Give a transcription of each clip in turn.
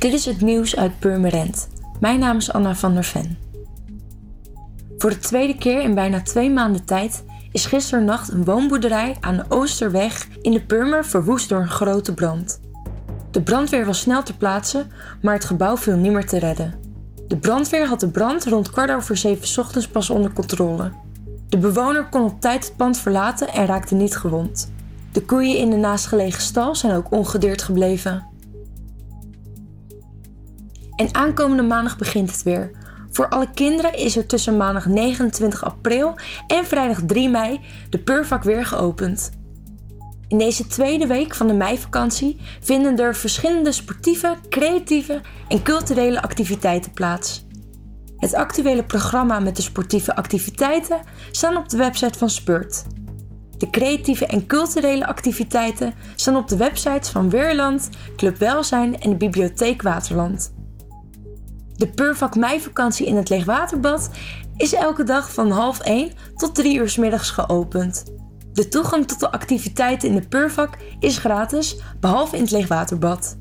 Dit is het nieuws uit Purmerend. Mijn naam is Anna van der Ven. Voor de tweede keer in bijna twee maanden tijd is gisternacht een woonboerderij aan de Oosterweg in de Purmer verwoest door een grote brand. De brandweer was snel ter plaatse, maar het gebouw viel niet meer te redden. De brandweer had de brand rond kwart over zeven ochtends pas onder controle. De bewoner kon op tijd het pand verlaten en raakte niet gewond. De koeien in de naastgelegen stal zijn ook ongedeerd gebleven. En aankomende maandag begint het weer. Voor alle kinderen is er tussen maandag 29 april en vrijdag 3 mei de Purvak weer geopend. In deze tweede week van de meivakantie vinden er verschillende sportieve, creatieve en culturele activiteiten plaats. Het actuele programma met de sportieve activiteiten staan op de website van Spurt. De creatieve en culturele activiteiten staan op de websites van Weerland, Club Welzijn en de Bibliotheek Waterland. De Purvak meivakantie in het Leegwaterbad is elke dag van half 1 tot 3 uur s middags geopend. De toegang tot de activiteiten in de Purvak is gratis, behalve in het Leegwaterbad.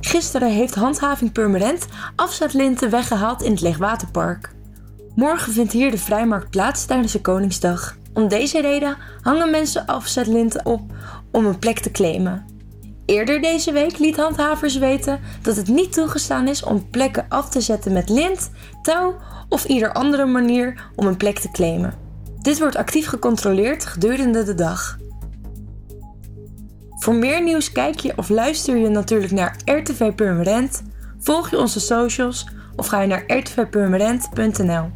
Gisteren heeft Handhaving Purmerend afzetlinten weggehaald in het Leegwaterpark. Morgen vindt hier de vrijmarkt plaats tijdens de Koningsdag. Om deze reden hangen mensen afzetlinten op om een plek te claimen. Eerder deze week liet handhavers weten dat het niet toegestaan is om plekken af te zetten met lint, touw of ieder andere manier om een plek te claimen. Dit wordt actief gecontroleerd gedurende de dag. Voor meer nieuws kijk je of luister je natuurlijk naar RTV Purmerend, volg je onze socials of ga je naar rtvpurmerend.nl.